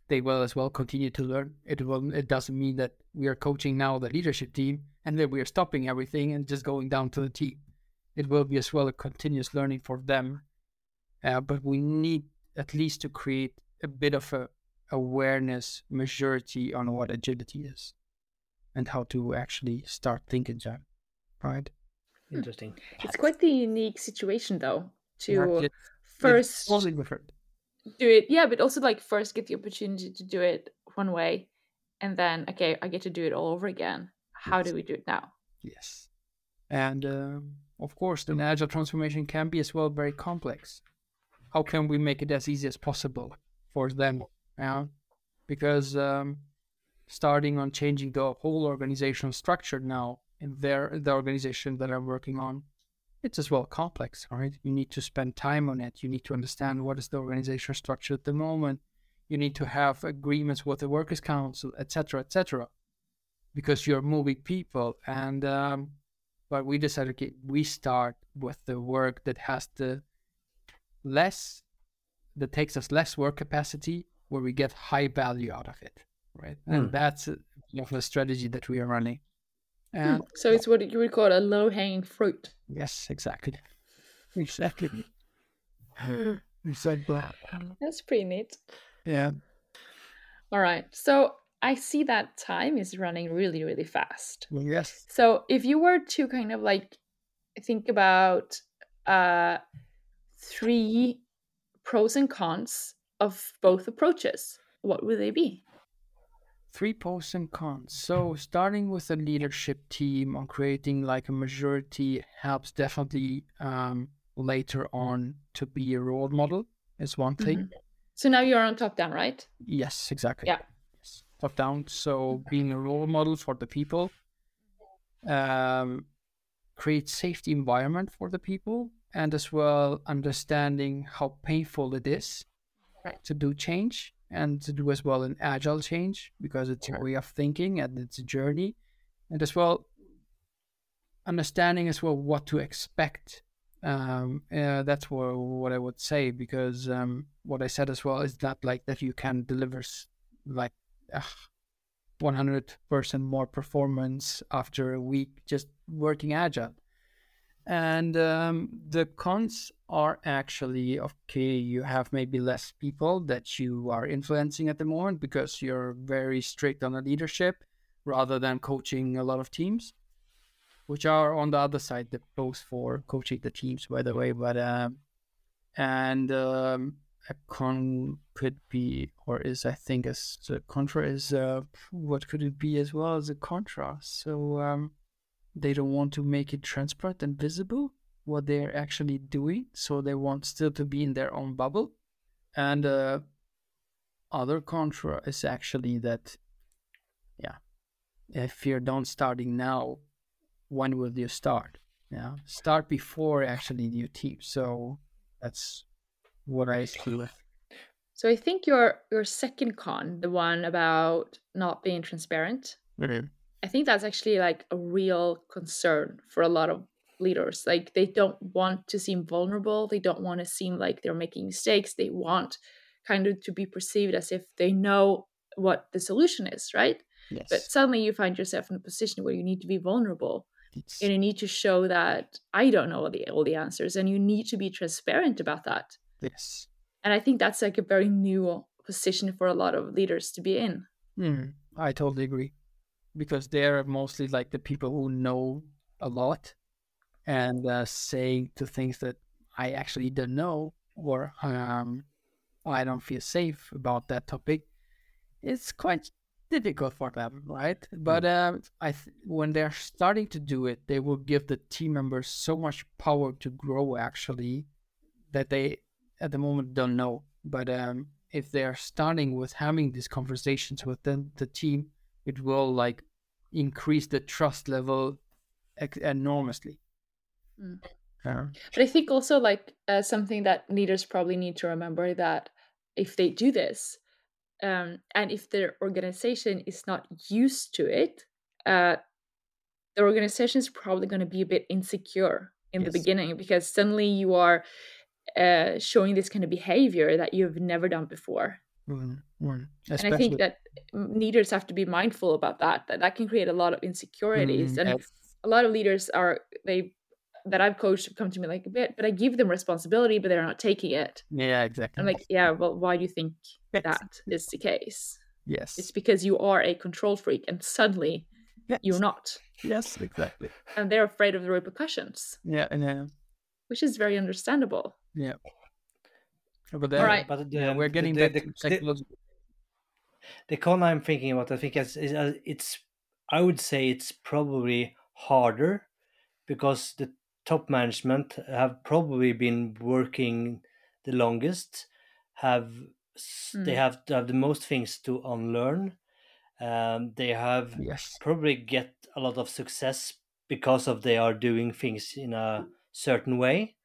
they will as well continue to learn it will it doesn't mean that we are coaching now the leadership team and that we are stopping everything and just going down to the team it will be as well a continuous learning for them. Uh, but we need at least to create a bit of a awareness, maturity on what agility is and how to actually start thinking that, right? Interesting. It's quite the unique situation though to Yeah, first It's totally different. do it yeah but also like first get the opportunity to do it one way and then okay i get to do it all over again how do we do it now Yes. And um, of course, the agile transformation can be as well very complex. How can we make it as easy as possible for them? Yeah? Because um, starting on changing the whole organizational structure now in their the organization that I'm working on, it's as well complex, right? You need to spend time on it. You need to understand what is the organizational structure at the moment. You need to have agreements with the workers' council, etc., etc because you're moving people and um, but we decided okay we start with the work that has the less that takes us less work capacity where we get high value out of it right and Mm. that's uh, of the strategy that we are running Hmm, and So it's what you would call a low hanging fruit. Yes exactly exactly exactly That's pretty neat. yeah All right. So I see that time is running really, really fast. yes So if you were to kind of like think about uh three pros and cons of both approaches, what would they be? Three pros and cons. So starting with a leadership team on creating like a majority helps definitely um, later on to be a role model is one thing. So now you're on top down, right? Yes, exactly. Yeah. Yes. Top down. So being a role model for the people, um, create safety environment for the people, and as well understanding how painful it is Right. to do change and to do as well an agile change because it's a way of thinking and it's a journey, and as well understanding as well what to expect. Um, uh, that's what, what I would say because um, what I said as well is not like that you can deliver like uh, 100% more performance after a week just working agile. And um, the cons are actually okay, you have maybe less people that you are influencing at the moment because you're very strict on the leadership rather than coaching a lot of teams, which are on the other side, the pros for coaching the teams, by the way. But, um, and um, a con could be, or is, I think, as a contra is, uh, what could it be as well as a contra? So, um, they don't want to make it transparent and visible what they're actually doing so they want still to be in their own bubble. And uh, other contra is actually that yeah if you're done starting now when will you start? Yeah start before actually your team. So that's what i see with. So I think your your second con, the one about not being transparent, I think that's actually like a real concern for a lot of leaders. Like they don't want to seem vulnerable. They don't want to seem like they're making mistakes. They want kind of to be perceived as if they know what the solution is, right? yes But suddenly you find yourself in a position where you need to be vulnerable It's- and you need to show that I don't know all the all the answers and you need to be transparent about that. yes And I think that's like a very new position for a lot of leaders to be in. Hmm, I totally agree. Because they're mostly like the people who know a lot and uh, saying to things that I actually don't know or um, I don't feel safe about that topic. It's quite difficult for them, right? But um, I th- when they're starting to do it, they will give the team members so much power to grow actually that they at the moment don't know. But um, if they are starting with having these conversations within the team, it will like increase the trust level enormously. Mm. Yeah. But I think also like uh, something that leaders probably need to remember that if they do this, um, and if their organization is not used to it, uh, the organization is probably going to be a bit insecure in the beginning because suddenly you are uh, showing this kind of behavior that you've never done before. Mm, mm. and I think that leaders have to be mindful about that. That that can create a lot of insecurities, Mm, and yes. a lot of leaders are they that I've coached have come to me like a bit, but I give them responsibility, but they're not taking it. yeah, exactly. I'm like, yeah, well, why do you think Yes. that is the case? yes, It's because you are a control freak, and suddenly yes. you're not, Yes, exactly. and they're afraid of the repercussions, Yeah, and uh, which is very understandable. yeah. But All right. But the, yeah, we're getting the, the, to the, psychology. the con I'm thinking about, I think it's, is, uh, it's, I would say it's probably harder because the top management have probably been working the longest, have s they Mm. have have the most things to unlearn. Um, they have Yes. probably get a lot of success because of they are doing things in a certain way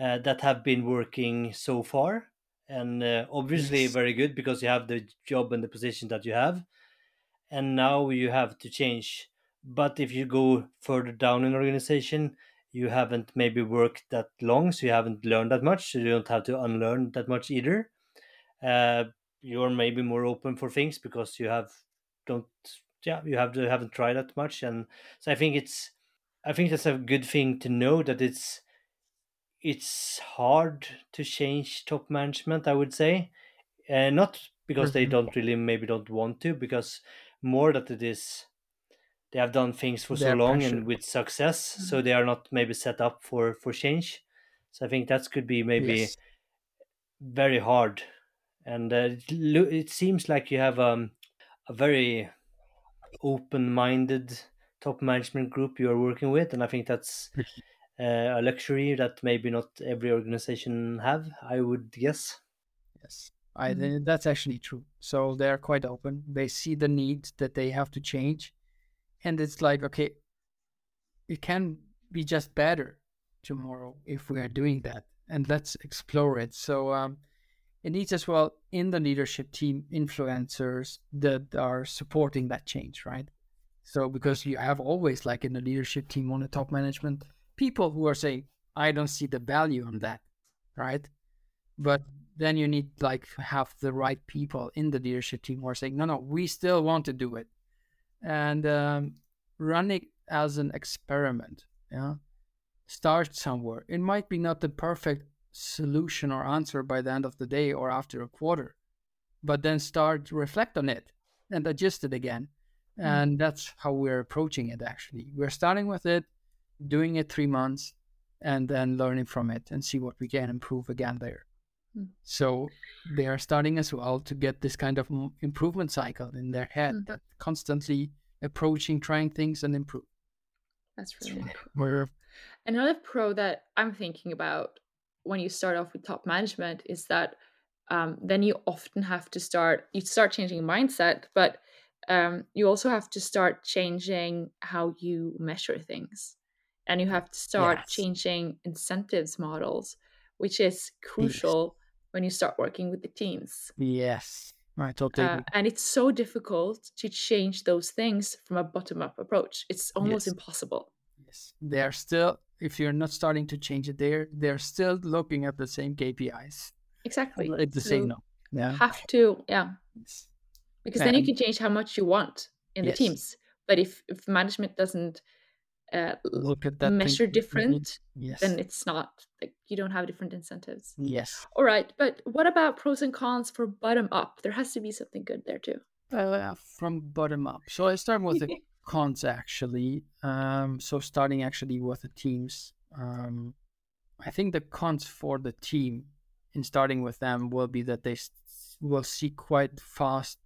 uh, that have been working so far and uh, obviously Yes. very good because you have the job and the position that you have and now you have to change but if you go further down in organization you haven't maybe worked that long, so you haven't learned that much. So you don't have to unlearn that much either. Uh, you're maybe more open for things because you have don't yeah you have to haven't tried that much, and so I think it's I think that's a good thing to know that it's it's hard to change top management. I would say, uh, not because they Mhm. don't really maybe don't want to, because more that it is they have done things for so long and with success, so they are not maybe set up for for change. So I think that could be maybe Yes. very hard, and uh, it, lo- it seems like you have um, a very open-minded top management group you are working with, and I think that's *laughs* uh, a luxury that maybe not every organization have. I would guess. Yes, I Mhm. that's actually true. So they're quite open. They see the need that they have to change, and it's like, okay, it can be just better tomorrow if we are doing that, and let's explore it. So um, it needs as well in the leadership team influencers that are supporting that change, right? So because you have always like in the leadership team on the top management people who are saying, I don't see the value in that, right? But then you need like have the right people in the leadership team who are saying, no, no, we still want to do it, and um, run it as an experiment. Yeah, start somewhere. It might be not the perfect solution or answer by the end of the day or after a quarter, but then start to reflect on it and adjust it again. And that's how we're approaching it. Actually, we're starting with it, doing it three months, and then learning from it and see what we can improve again there. Mm. So they are starting as well to get this kind of improvement cycle in their head Mm. that constantly approaching, trying things and improve. That's really cool. We're Another pro that I'm thinking about when you start off with top management is that um, then you often have to start you start changing mindset, but um, you also have to start changing how you measure things, and you have to start Yes. changing incentives models, which is crucial when you start working with the teams. yes, right totally Uh, and it's so difficult to change those things from a bottom up approach. It's almost Yes. impossible. Yes, they're still. If you're not starting to change it, there they're still looking at the same KPIs. Exactly. It's the So signal. Yeah. Have to, yeah. Yes. because then you can change how much you want in the teams but if if management doesn't uh, Look at that. measure different Yes. then it's not like you don't have different incentives yes. all right but what about pros and cons for bottom up there has to be something good there too Uh, from bottom up. So I start with the *laughs* cons actually. Um, so starting actually with the teams. Um, I think the cons for the team in starting with them will be that they s- will see quite fast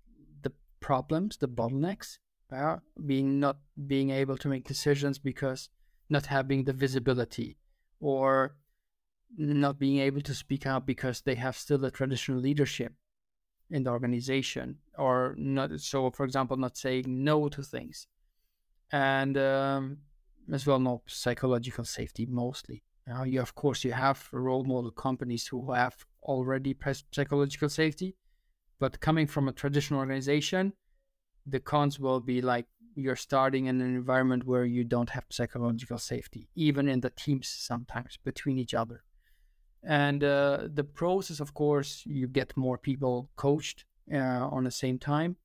the problems, the bottlenecks, being not being able to make decisions because not having the visibility or not being able to speak out because they have still the traditional leadership in the organization or not so for example not saying no to things. And um, as well not psychological safety mostly. Now you of course you have role model companies who have already psychological safety but coming from a traditional organization the cons will be like you're starting in an environment where you don't have psychological safety even in the teams sometimes between each other. And uh, the pros is of course you get more people coached uh, on the same time.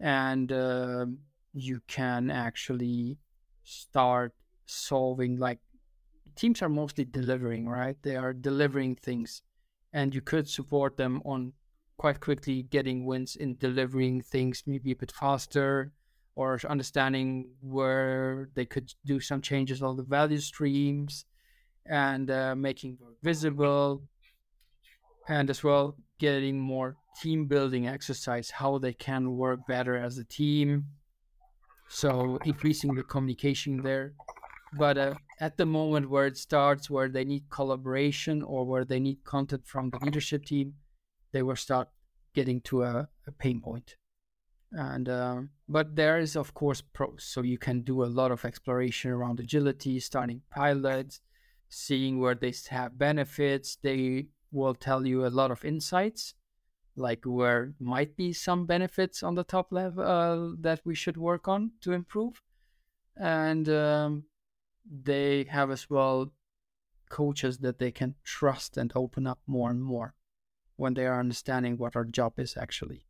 And um you can actually start solving like teams are mostly delivering right? They are delivering things and you could support them on quite quickly getting wins in delivering things maybe a bit faster or understanding where they could do some changes on the value streams and uh, making visible and as well getting more team building exercise how they can work better as a team. So increasing the communication there. But uh, at the moment where it starts where they need collaboration or where they need content from the leadership team they will start getting to a, a pain point. And um, but there is of course pros so you can do a lot of exploration around agility starting pilots seeing where they have benefits. They will tell you a lot of insights like where might be some benefits on the top level uh, that we should work on to improve. And um, they have as well coaches that they can trust and open up more and more when they are understanding what our job is actually.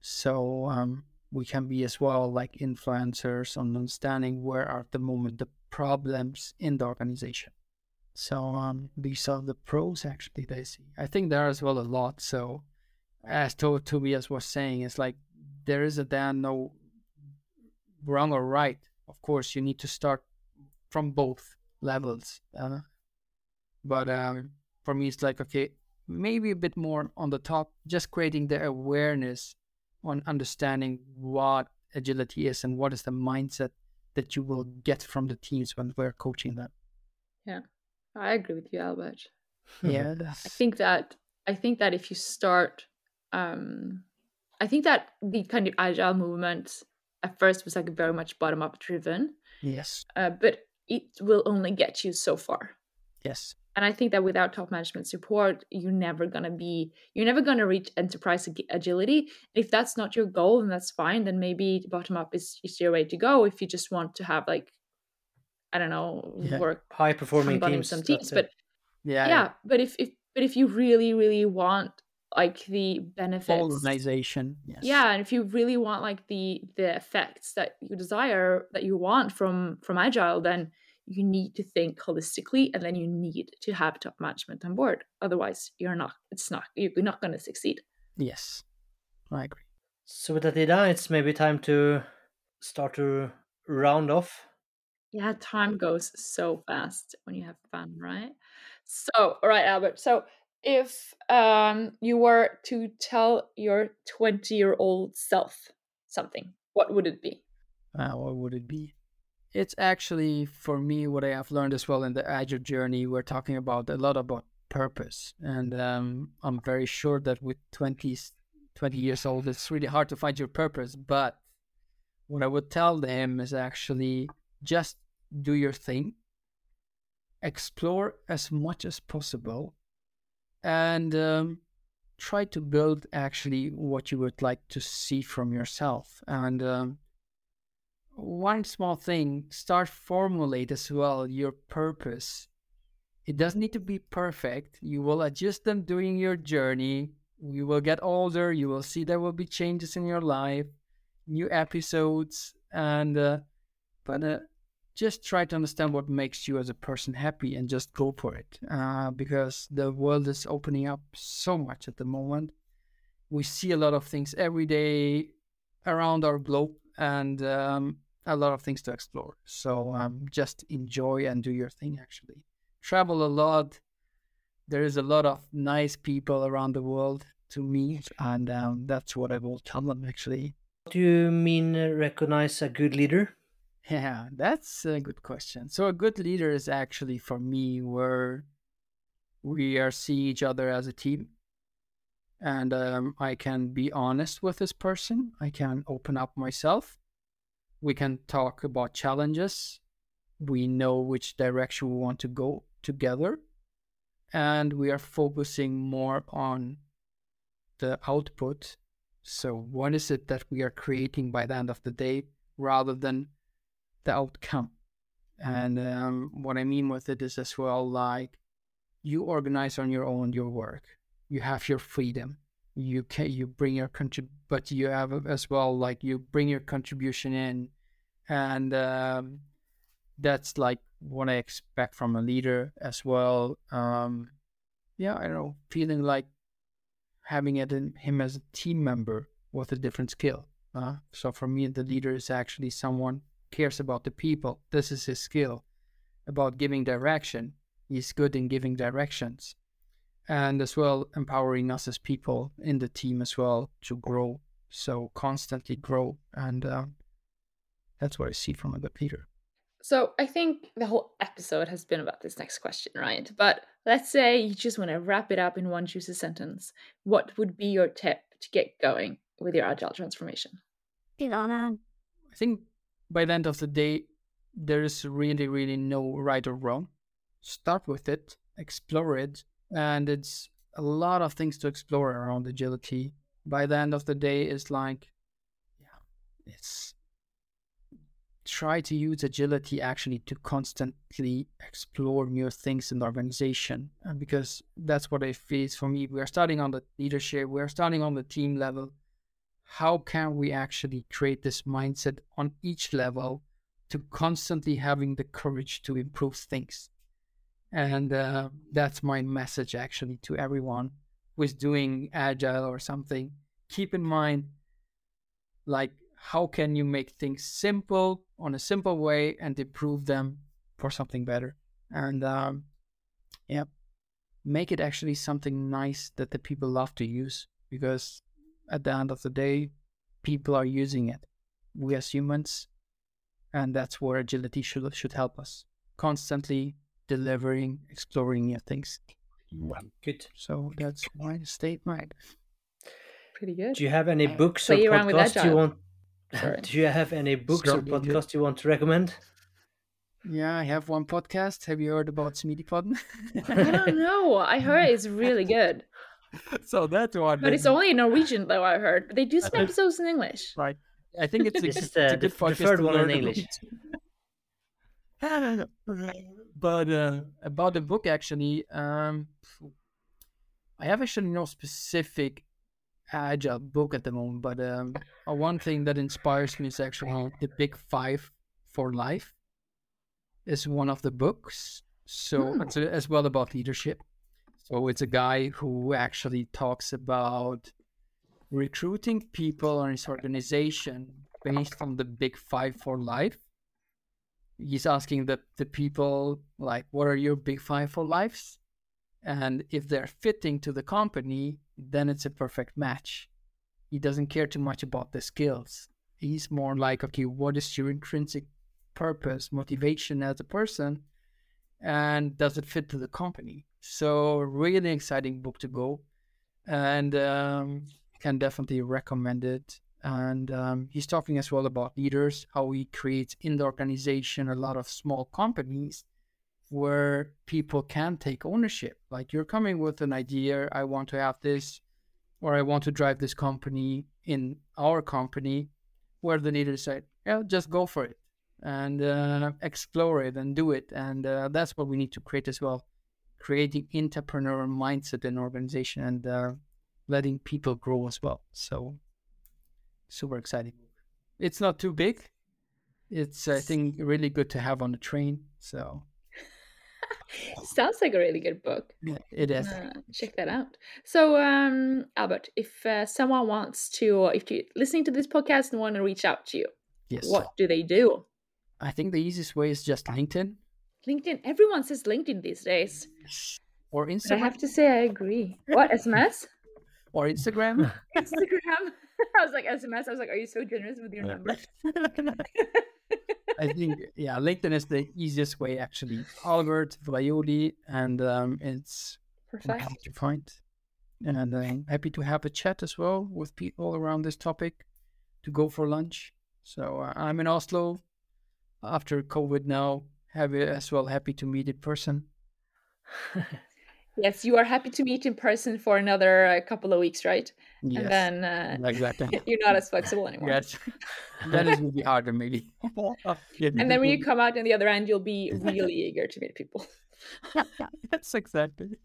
So um, we can be as well like influencers on understanding where are at the moment the problems in the organization. So um, these are the pros actually they see. I think there are as well a lot. So as to Tobias was saying, it's like there is a then no wrong or right. Of course, you need to start from both levels. Uh, but um, for me, it's like okay, maybe a bit more on the top, just creating the awareness on understanding what agility is and what is the mindset that you will get from the teams when we're coaching them. Yeah, I agree with you, Albert. yeah, *laughs* I think that I think that if you start, um, I think that the kind of agile movement at first was like very much bottom up driven. Yes. Uh, but it will only get you so far. Yes and i think that without top management support you're never going to be you're never going to reach enterprise agility. If that's not your goal then that's fine. Then maybe bottom up is, is your way to go if you just want to have like i don't know yeah. work high performing teams some teams. but yeah, yeah, yeah but if, if but if you really really want like the benefits organization yes. yeah and if you really want like the the effects that you desire that you want from from agile then you need to think holistically and then you need to have top management on board. Otherwise you're not it's not you're not going to succeed. Yes. I agree. So with that Ida, it's maybe time to start to round off. Yeah time goes so fast when you have fun right? So all right albert so if um you were to tell your 20 year old self something what would it be? Uh, what would it be it's actually for me what I have learned as well in the agile journey. We're talking about a lot about purpose, and um, I'm very sure that with 20, 20 years old, it's really hard to find your purpose. But what I would tell them is actually just do your thing, explore as much as possible, and um, try to build actually what you would like to see from yourself. And um, one small thing start formulate as well your purpose. It doesn't need to be perfect. You will adjust them during your journey. You will get older. You will see there will be changes in your life new episodes and uh, but uh, just try to understand what makes you as a person happy and just go for it uh, because the world is opening up so much at the moment. We see a lot of things every day around our globe and um, a lot of things to explore. So um, just enjoy and do your thing. Actually, travel a lot. There is a lot of nice people around the world to meet, and um, that's what I will tell them. Actually, do you mean uh, recognize a good leader? Yeah, that's a good question. So a good leader is actually for me where we are see each other as a team and um, I can be honest with this person. I can open up myself we can talk about challenges. We know which direction we want to go together. And we are focusing more on the output. So, what is it that we are creating by the end of the day rather than the outcome? And um, what I mean with it is as well like you organize on your own your work, you have your freedom you can you bring your contrib but you have as well like you bring your contribution in and um, that's like what i expect from a leader as well. Um, yeah i don't know feeling like having it in him as a team member with a different skill uh? so for me the leader is actually someone cares about the people. This is his skill. About giving direction. He's good in giving directions and as well empowering us as people in the team as well to grow so constantly grow. And uh, that's what i see from a good leader. So i think the whole episode has been about this next question right? But let's say you just want to wrap it up in one juicy sentence. What would be your tip to get going with your agile transformation? I think by the end of the day there is really really no right or wrong. Start with it explore it and it's a lot of things to explore around agility. By the end of the day, it's like, yeah, it's try to use agility actually to constantly explore new things in the organization. And because that's what it feels for me we are starting on the leadership we are starting on the team level. How can we actually create this mindset on each level to constantly having the courage to improve things and uh, that's my message actually to everyone who is doing agile or something. Keep in mind like how can you make things simple on a simple way and improve them for something better? And um, yeah make it actually something nice that the people love to use because at the end of the day people are using it. We as humans and that's where agility should should help us. Constantly delivering exploring new things Well, Good. so that's my statement Pretty good. Do you have any books or Play around podcasts you want? Sorry. *laughs* Do you have any books or Sorry, dude. podcasts you want to recommend? yeah i have one podcast have you heard about Smidigpodden? I don't know. I heard it's really good. *laughs* so that's one But it's that- only in Norwegian, though, I heard. They do some episodes in English. right i think it's a, This is it's the- a good the podcast third one in learn English. *laughs* about- but uh, about the book actually um i have actually no specific agile book at the moment but um uh, one thing that inspires me is actually the big five for life is one of the books. So Hmm. it's uh, as well about leadership. So it's a guy who actually talks about recruiting people in his organization based on the big five for life he's asking the, the people like what are your big five for lives? And if they're fitting to the company then it's a perfect match. He doesn't care too much about the skills. He's more like okay what is your intrinsic purpose motivation as a person and does it fit to the company? So really exciting book to go and um, can definitely recommend it and um, he's talking as well about leaders how he creates in the organization a lot of small companies where people can take ownership. Like you're coming with an idea i want to have this or i want to drive this company in our company where the leader said yeah just go for it and uh, explore it and do it. And uh, that's what we need to create as well creating entrepreneurial mindset in organization and uh, letting people grow as well. So super exciting it's not too big it's i think really good to have on the train so *laughs* Sounds like a really good book. yeah, it is Uh, check that out. So, um, Albert, if uh, someone wants to, if you're listening to this podcast and want to reach out to you, yes what do they do? i think the easiest way is just linkedin LinkedIn. Everyone says LinkedIn these days. or But I have to say, I agree. What SMS? Or instagram *laughs* Instagram. *laughs* I was like SMS. I was like, are you so generous with your number? *laughs* I think yeah, LinkedIn is the easiest way actually. Albert Vrajolli, and um, it's Perfect. to find. And I'm happy to have a chat as well with people around this topic to go for lunch. So uh, I'm in Oslo after COVID now. Have as well happy to meet in person. Yes, you are happy to meet in person for another uh, couple of weeks, right? Yes, And then uh, exactly. *laughs* you're not as flexible anymore. yes, *laughs* that is will be harder maybe. And then when you come out on the other end, you'll be *laughs* really eager to meet people. That's exactly.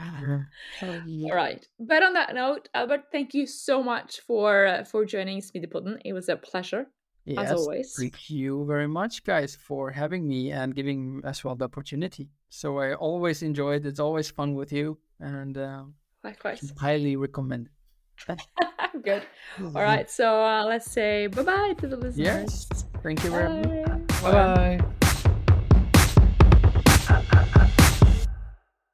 All right. But on that note, Albert, thank you so much for uh, for joining Smidigpodden. It was a pleasure. Yes, always. Thank you very much, guys, for having me and giving as well the opportunity. So I always enjoy it. It's always fun with you, and uh, Likewise. highly recommend. *laughs* Good. All right. So uh, let's say bye bye to the listeners. Yes, thank you very much. Bye. Bye bye.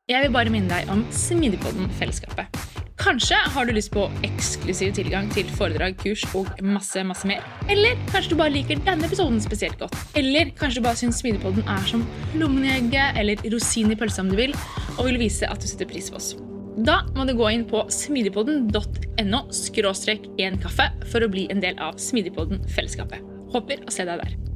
Jeg vil bare minne deg om Smidigpodden-fellesskapet. Kanskje har du lyst på eksklusiv tilgang til foredrag, kurs og masse, masse mer. Eller kanskje du bare liker denne episoden spesielt godt. Eller kanskje du bare syns Smidigpodden er som lommen eller rosin i pølsa om du vil, og vil vise at du setter pris på oss. Da må du gå inn på smidigpodden.no skråstrek en kaffe for å bli en del av Smidigpodden-fellesskapet. Håper å se deg der.